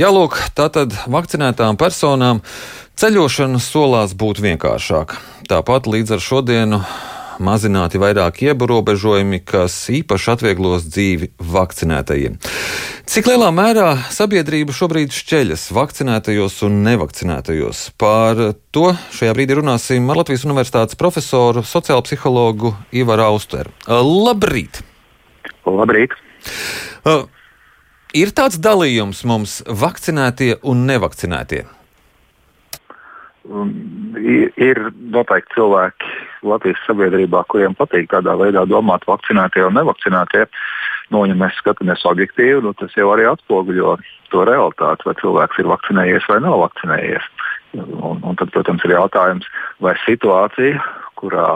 Jālūk, tātad vakcinētām personām ceļošana solās būt vienkāršāka. Tāpat līdz ar šodienu mazināti vairāki ierobežojumi, kas īpaši atvieglos dzīvi vakcinētajiem. Cik lielā mērā sabiedrība šobrīd šķeļas vakcinētajos un nevakcinētajos? Par to šajā brīdī runāsim ar Latvijas Universitātes profesoru, sociālo psihologu Ivaru Austeru. Labrīt! Labrīt! Uh, ir tāds dalījums mums vakcinētie un nevakcinētie. Um, ir noteikti cilvēki Latvijas sabiedrībā, kuriem patīk tādā veidā domāt, vakcinētie un nevakcinētie. Nu, ja mēs skatāmies objektīvi, nu, tas jau arī atspoguļo to realitāti, vai cilvēks ir vakcinējies vai nav vakcinējies. Un, un tad, protams, ir jautājums, vai situācija, kurā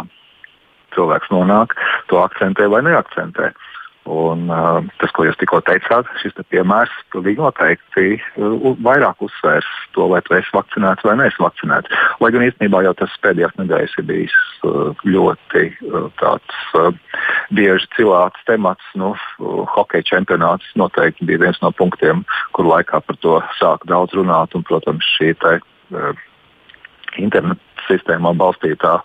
cilvēks nonāk, to akcentē vai neakcentē. Uh, Un, uh, tas, ko jūs tikko teicāt, šis te piemērs pilnīgi noteikti uh, vairāk uzsvērs to, vai tu esi vakcinēts vai neesi vakcinēts. Lai gan īstenībā jau tas pēdējās nedēļas ir bijis uh, ļoti uh, tāds uh, bieži cilāts temats. Nu, uh, hokeja čempionāts noteikti bija viens no punktiem, kur laikā par to sāk daudz runāt. Un, protams, šī te, uh, interneta sistēmā balstītā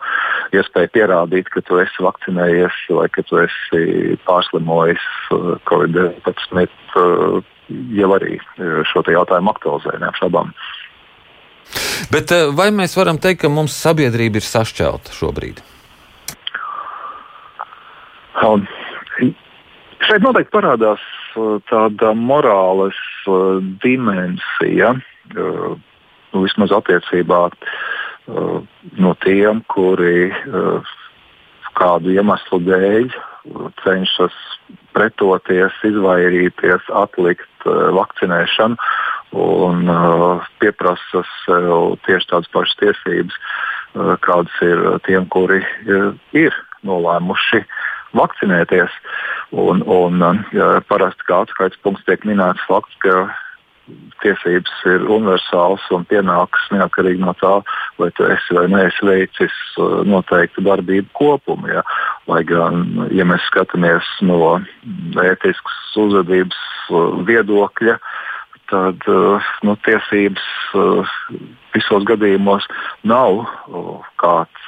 iespēja pierādīt, ka tu esi vakcinējies vai ka tu esi pārslimojis uh, Covid-19, uh, jau arī uh, šo jautājumu aktualizē neapšaubām. Bet vai mēs varam teikt, ka mums sabiedrība ir sašķelta šobrīd? Um, šeit noteikti parādās tāda morāles dimensija, vismaz attiecībā no tiem, kuri uh, kādu iemeslu dēļ uh, cenšas pretoties, izvairīties, atlikt uh, vakcinēšanu un pieprasa sev tieši tādas pašas tiesības, kādas ir tiem, kuri ir nolēmuši vakcinēties. Un, un parasti kā atskaites punkts tiek minēts fakts, ka tiesības ir universāls un pienāks neatkarīgi no tā, vai tu esi vai neesi veicis uh, noteiktu darbību kopumu. Ja. Lai gan, ja mēs skatāmies no ētiskas uzvedības uh, viedokļa, tad uh, nu, tiesības visos gadījumos nav kāds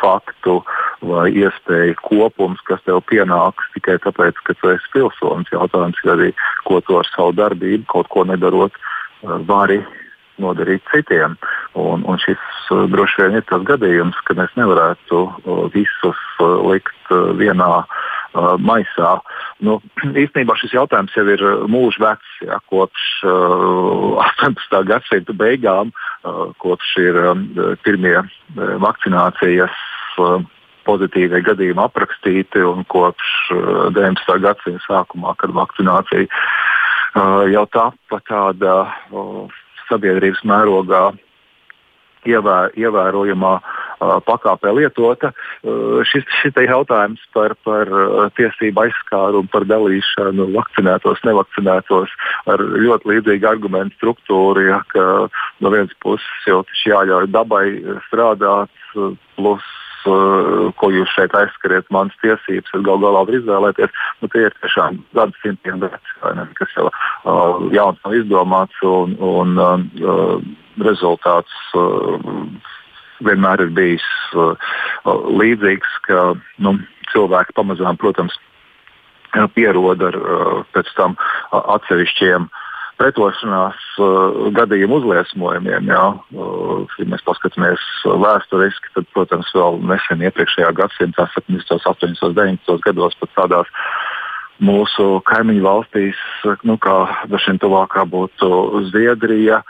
faktu vai iespēju kopums, kas tev pienāks tikai tāpēc, ka tu esi pilsonis. Jautājums ir arī, ko tu ar savu darbību, kaut ko nedarot, eh, vari nodarīt citiem. Un, un šis uh, droši vien ir tas gadījums, ka mēs nevarētu uh, visus uh, likt vienā uh, maisā. Nu, īstenībā šis jautājums jau ir mūžs vecs, ja, kopš uh, 18. gadsimta beigām, uh, kopš ir um, pirmie vakcinācijas. Uh, pozitīvie gadījumi aprakstīti un kopš 19. gadsimta sākumā, kad vakcinācija uh, jau tapa tāda uh, sabiedrības mērogā ievē, ievērojamā pakāpē lietota. Šis, šis jautājums par, par tiesību aizskārumu, par dalīšanu vakcinētos, nevakcinētos ar ļoti līdzīgu argumentu struktūru, ja, ka no vienas puses jau tas jāļauj dabai strādāt, plus ko jūs šeit aizskariet, manas tiesības, es gal galā varu izvēlēties. Nu, tie ir tiešām gadsimtiem veci, kas jau uh, jauns nav izdomāts, un, un uh, rezultāts uh, vienmēr ir bijis uh, līdzīgs, ka nu, cilvēki pamazām, protams, pierod ar pēc tam atsevišķiem uh, pretošanās uh, gadījumu uzliesmojumiem. Jā. Uh, ja mēs paskatāmies vēsturiski, tad, protams, vēl nesen iepriekšējā gadsimtā, 70, 80, 90 gados pat tādās mūsu kaimiņu valstīs, nu, kā dažiem tuvākā būtu Zviedrija.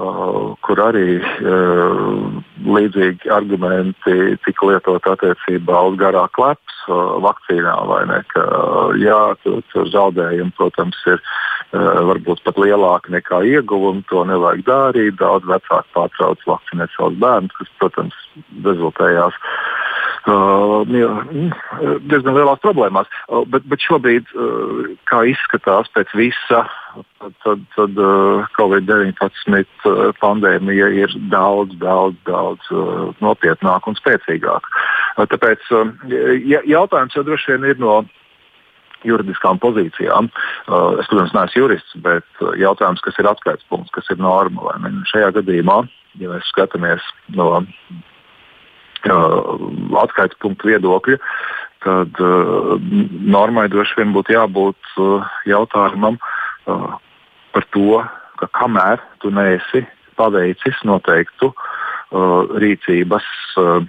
Uh, kur arī uh, līdzīgi argumenti tika lietot attiecībā uz garā kleps uh, vakcīnā, vai ne? Ka, jā, tur, tur zaudējumi, protams, ir Eh, varbūt pat lielāki nekā ieguvumi. To nevajag darīt. Daudz vecāku pārtrauc vakcinēt savus bērnus, kas, protams, rezultējās Uh, diezgan lielās problēmās. Uh, bet, bet šobrīd, uh, kā izskatās pēc visa, tad, tad, tad uh, Covid-19 pandēmija ir daudz, daudz, daudz uh, nopietnāka un spēcīgāka. Uh, tāpēc uh, jautājums jau droši vien ir no juridiskām pozīcijām. Uh, es, protams, neesmu jurists, bet uh, jautājums, kas ir atskaites punkts, kas ir norma. Šajā gadījumā, ja mēs skatāmies no uh, atskaites punktu viedokļa, tad normai droši vien būtu jābūt jautājumam par to, ka kamēr tu neesi paveicis noteiktu rīcības. Uh,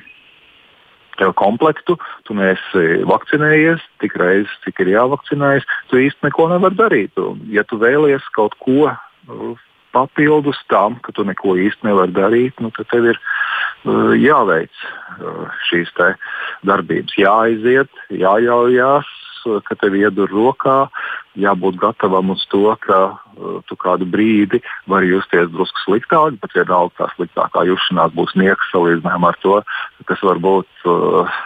komplektu, tu neesi vakcinējies tik reizes, cik ir jāvakcinējas, tu īsti neko nevari darīt. Ja tu vēlies kaut ko uh, papildus tam, ka tu neko īsti nevari darīt, nu, tad tev ir uh, jāveic uh, šīs darbības, jāaiziet, jājaujās, uh, ka tev iedur rokā, jābūt gatavam uz to, ka uh, tu kādu brīdi vari justies drusku sliktāk, bet vienalga tā sliktākā jusšanās būs nieks salīdzinājumā ar to, kas var būt uh,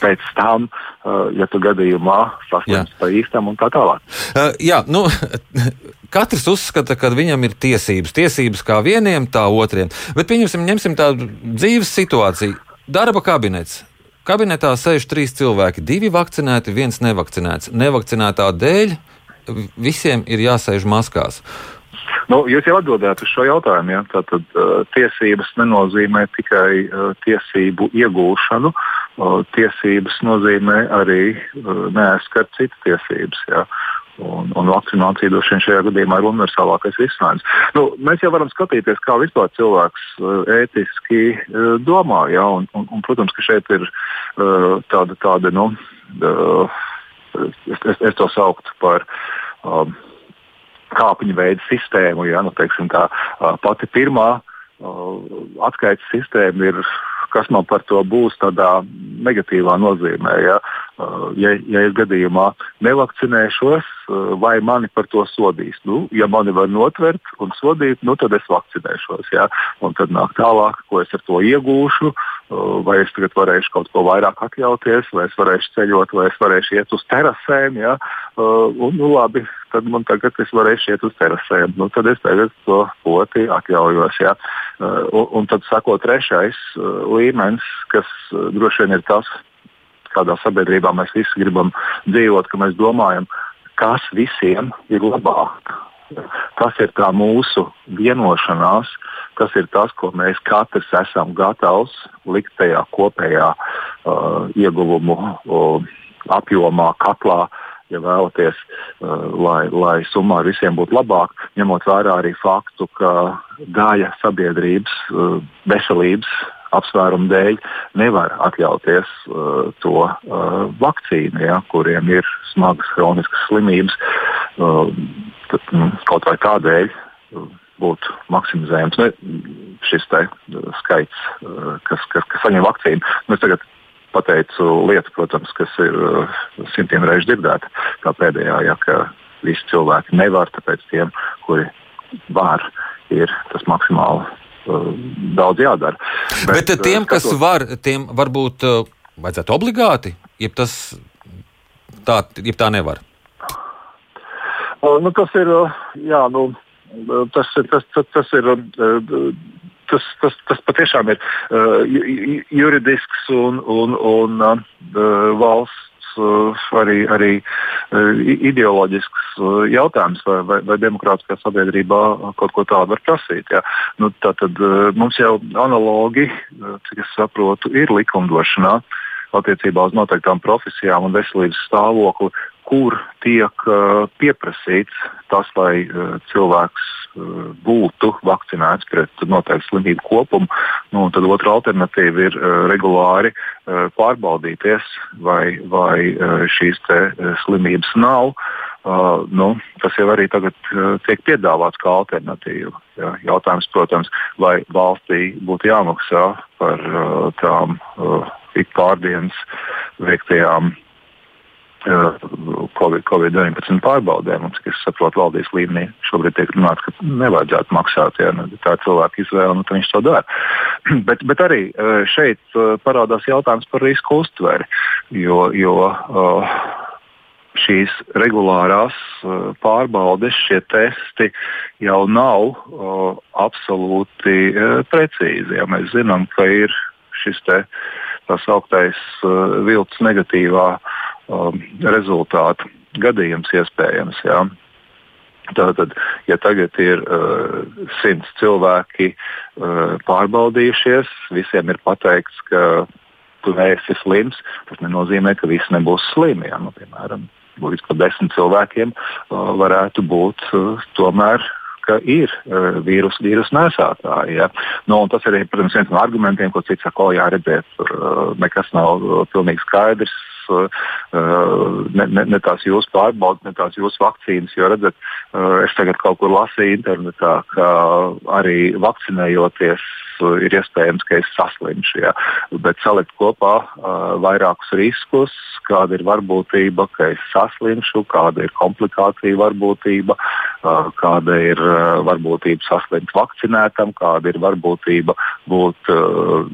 pēc tam, uh, ja tu gadījumā saslimsti pa īstam un tā tālāk. Uh, jā, nu, katrs uzskata, ka viņam ir tiesības. Tiesības kā vieniem, tā otriem. Bet pieņemsim, ņemsim tādu dzīves situāciju. Darba kabinets. Kabinetā sēž trīs cilvēki, divi vakcinēti, viens nevakcinēts. Nevakcinētā dēļ visiem ir jāsēž maskās. Nu, jūs jau atbildējāt uz šo jautājumu. Ja? Tātad uh, tiesības nenozīmē tikai uh, tiesību iegūšanu. Uh, tiesības nozīmē arī uh, neaizskart citas tiesības. Ja? Un, un vakcinācija droši vien šajā gadījumā ir universālākais risinājums. Nu, mēs jau varam skatīties, kā vispār cilvēks uh, ētiski uh, domā. Ja? Un, un, un, protams, ka šeit ir uh, tāda, tāda nu, uh, es, es, es to sauktu par. Um, kāpņu veidu sistēmu. Ja, nu, teiksim, tā, pati pirmā atskaites sistēma ir kas man par to būs tādā negatīvā nozīmē. Ja, ja, ja es gadījumā nevakcinēšos, vai mani par to sodīs? Nu, ja mani var notvert un sodīt, nu, tad es vakcinēšos. Ja, un tad nāk tālāk, ko es ar to iegūšu. Vai es tagad varēšu kaut ko vairāk atļauties, vai es varēšu ceļot, vai es varēšu iet uz terasēm. Ja? Un, nu, labi, tad man tagad es varēšu iet uz terasēm. Nu, tad es tagad to poti atļaujos. Ja? Un, un tad sako trešais līmenis, kas droši vien ir tas, kādā sabiedrībā mēs visi gribam dzīvot, ka mēs domājam, kas visiem ir labāk. Tas ir tā mūsu vienošanās, tas ir tas, ko mēs katrs esam gatavs likt tajā kopējā uh, ieguvumu uh, apjomā, katlā, ja vēlaties, uh, lai, lai summā visiem būtu labāk, ņemot vērā arī faktu, ka daļa sabiedrības uh, veselības apsvērumu dēļ nevar atļauties uh, to uh, vakcīnu, ja, kuriem ir smagas chroniskas slimības. Uh, tad, nu, kaut vai tādēļ uh, būtu maksimizējams ne, šis te, uh, skaits, uh, kas, kas, kas saņem vakcīnu. Nu, pateicu lietu, protams, kas ir uh, simtiem reižu dzirdēta, kā pēdējā, ja, ka visi cilvēki nevar, tāpēc tiem, kuri var, ir tas maksimāli daudz jādara. Bet, Bet tiem, skatot... kas var, tiem varbūt vajadzētu obligāti, ja tas tā, ja tā nevar. Nu, tas ir, jā, nu, tas, tas, tas, tas ir. Tas, tas, tas patiešām ir uh, juridisks un, un, un uh, valsts arī, arī uh, ideoloģisks uh, jautājums, vai, vai, vai demokrātiskā sabiedrībā kaut ko tādu var prasīt. Ja. Nu, tātad mums jau analogi, cik es saprotu, ir likumdošanā attiecībā uz noteiktām profesijām un veselības stāvokli, kur tiek uh, pieprasīts tas, lai uh, cilvēks uh, būtu vakcinēts pret noteiktu slimību kopumu. Nu, tad otra alternatīva ir regulāri pārbaudīties, vai, vai šīs slimības nav. Uh, nu, tas jau arī tagad uh, tiek piedāvāts kā alternatīva. Ja, jautājums, protams, vai valstī būtu jāmaksā par uh, tām uh, ik pārdienas veiktajām COVID-19 COVID pārbaudēm. Mums, kas saprot, valdības līmenī šobrīd tiek runāts, ka nevajadzētu maksāt. Ja nu, tā ir cilvēka izvēle, nu, viņš to dara. bet, bet arī šeit parādās jautājums par risku uztveri. Jo, jo šīs regulārās pārbaudes, šie testi jau nav absolūti precīzi. Ja mēs zinām, ka ir šis te, tā sauktais vilts negatīvā uh, um, rezultātu gadījums iespējams. Jā. Tātad, ja tagad ir uh, simts cilvēki uh, pārbaudījušies, visiem ir pateikts, ka tu neesi slims, tas nenozīmē, ka visi nebūs slimi. Ja? Nu, piemēram, līdz pat desmit cilvēkiem uh, varētu būt uh, tomēr ka ir uh, vīrusu vīrus nesātāji. Ja? Nu, tas arī, protams, viens no argumentiem, ko cits saka, jā, redzēt, uh, nekas nav uh, pilnīgi skaidrs. Uh, ne, ne, ne tās jūsu pārbaudas, ne tās jūsu vakcīnas. Jo, redzat, uh, es tagad kaut kur lasīju internetā, ka arī vakcinējoties ir iespējams, ka es saslimšu. Ja? Bet salikt kopā uh, vairākus riskus, kāda ir varbūtība, ka es saslimšu, kāda ir komplikācija varbūtība, uh, kāda ir uh, varbūtība saslimt vakcinētam, kāda ir varbūtība būt. Uh,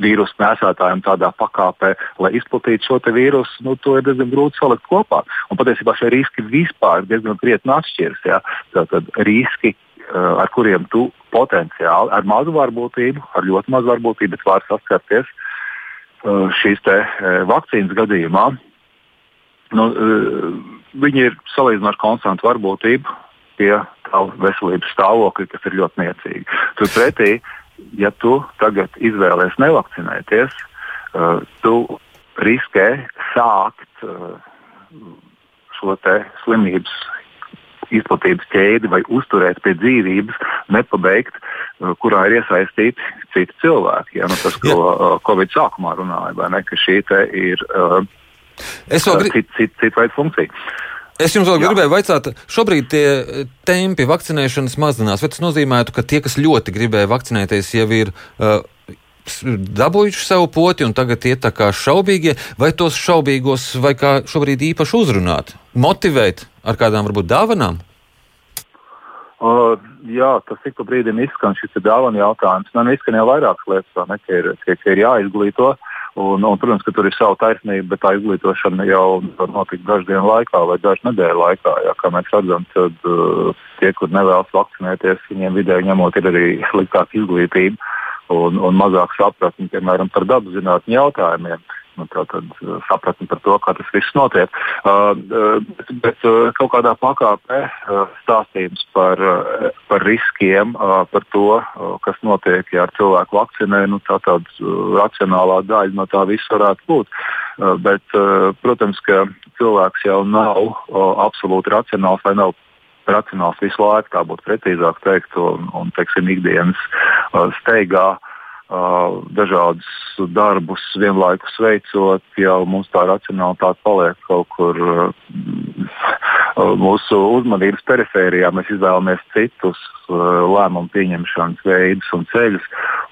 vīrusu nesētājiem tādā pakāpē, lai izplatītu šo vīrusu, nu, to ir diezgan grūti salikt kopā. Un patiesībā šie riski vispār diezgan krietni atšķiras. Ja? Tātad riski Eh, ar kuriem tu potenciāli ar mazu varbūtību, ar ļoti mazu varbūtību, bet var saskarties eh, šīs eh, vakcīnas gadījumā. Nu, viņi ir salīdzinoši konstanti varbūtību pie tava veselības stāvokļa, kas ir ļoti niecīgi. Turpretī, ja tu tagad izvēlēsies nevakcinēties, tu riskē sākt šo slimības izplatības ķēdi vai uzturēt pie dzīvības, nepabeigt, uh, kurā ir iesaistīti citi cilvēki. Ja? Nu, tas, ko uh, Covid sākumā runāja, ne, ka šī ir uh, cita cit, cit veida funkcija. Es jums vēl Jā. gribēju jautāt, šobrīd tie tempi vakcinēšanas mazinās. Vai tas nozīmē, ka tie, kas ļoti gribēja vakcinēties, jau ir uh, dabūjuši savu poti un tagad iet tā kā šaubīgie, vai tos šaubīgos, vai kā šobrīd īpaši uzrunāt, motivēt ar kādām varbūt dāvanām? Uh, jā, tas ik pa brīdim izskan šis dāvana jautājums. Man izskan jau vairākas lietas, ne, ka, ir, ka, ka ir jāizglīto. Un, un, protams, ka tur ir sava taisnība, bet tā izglītošana jau notika dažu dienu laikā vai dažu nedēļu laikā. Jā, kā mēs redzam, tad uh, tie, kur nevēlas vakcinēties, viņiem vidēji ņemot, ir arī sliktāka izglītība un, un mazāk sapratni piemēram, par dabas zinātņu jautājumiem. Nu, uh, sapratni par to, kā tas viss notiek. Uh, bet, bet uh, kaut kādā pakāpē uh, stāstījums par, uh, par riskiem, uh, par to, uh, kas notiek, ja ar cilvēku vakcinē, nu, tā tāda uh, racionālā daļa no tā viss varētu būt. Uh, bet, uh, protams, ka cilvēks jau nav uh, absolūti racionāls vai nav racionāls visu laiku, tā būtu precīzāk teikt, un, un teiksim, ikdienas uh, steigā. Uh, dažādus darbus vienlaikus veicot, jau mums tā racionalitāte paliek kaut kur mūsu uzmanības perifērijā. Mēs izvēlamies citus lēmumu pieņemšanas veidus un ceļus.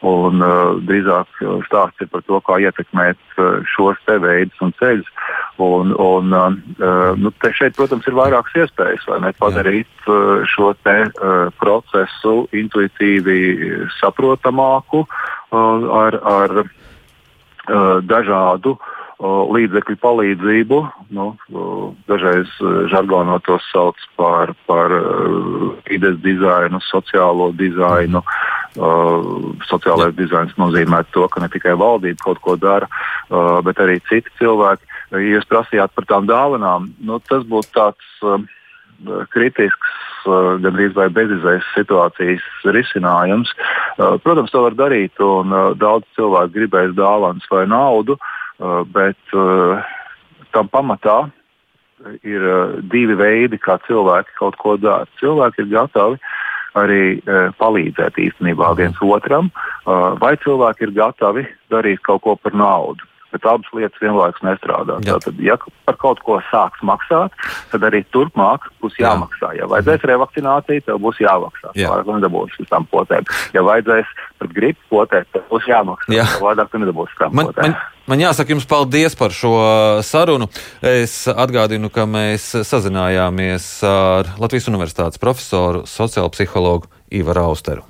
Un, drīzāk stāsts ir par to, kā ietekmēt šos te veidus un ceļus. Un, un, nu, šeit, protams, ir vairākas iespējas, lai ne padarīt šo te, procesu intuitīvi saprotamāku uh, ar, ar uh, dažādu uh, līdzekļu palīdzību. Nu, uh, dažreiz žargonā to sauc par, par vides dizainu, sociālo dizainu. Sociālais dizains nozīmē to, ka ne tikai valdība kaut ko dara, bet arī citi cilvēki ja jūs prasījāt par tām dāvanām, nu, tas būtu tāds kritisks, uh, gandrīz vai bezizējas situācijas risinājums. Uh, protams, to var darīt, un daudz cilvēku gribēs dāvanas vai naudu, bet tam pamatā ir divi veidi, kā cilvēki kaut ko dara. Cilvēki ir gatavi arī palīdzēt īstenībā viens otram, vai cilvēki ir gatavi darīt kaut ko par naudu bet abas lietas vienlaikus nestrādā. Jā. Tātad, ja par kaut ko sāks maksāt, tad arī turpmāk būs jāmaksā. Ja vajadzēs revakcināciju, tev būs jāmaksā. Jā. Vairāk nedabūsi uz tām potēm. Ja vajadzēs pret gripu potēt, tad būs jāmaksā. Jā. Vairāk tu nedabūsi uz tām man, potēm. Man... Man jāsaka jums paldies par šo sarunu. Es atgādinu, ka mēs sazinājāmies ar Latvijas Universitātes profesoru, sociālo psihologu Ivaru Austeru.